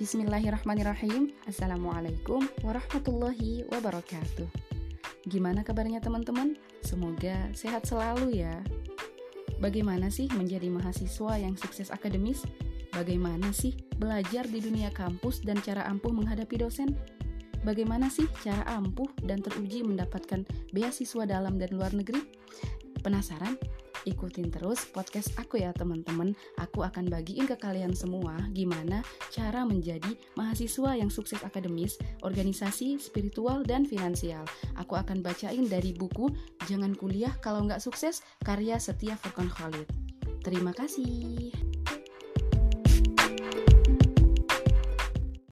Bismillahirrahmanirrahim Assalamualaikum warahmatullahi wabarakatuh Gimana kabarnya teman-teman? Semoga sehat selalu ya Bagaimana sih menjadi mahasiswa yang sukses akademis? Bagaimana sih belajar di dunia kampus dan cara ampuh menghadapi dosen? Bagaimana sih cara ampuh dan teruji mendapatkan beasiswa dalam dan luar negeri? Penasaran? Ikutin terus podcast aku ya teman-teman. Aku akan bagiin ke kalian semua gimana cara menjadi mahasiswa yang sukses akademis, organisasi, spiritual, dan finansial. Aku akan bacain dari buku Jangan Kuliah Kalau Nggak Sukses, karya Setia Furkan Khalid. Terima kasih.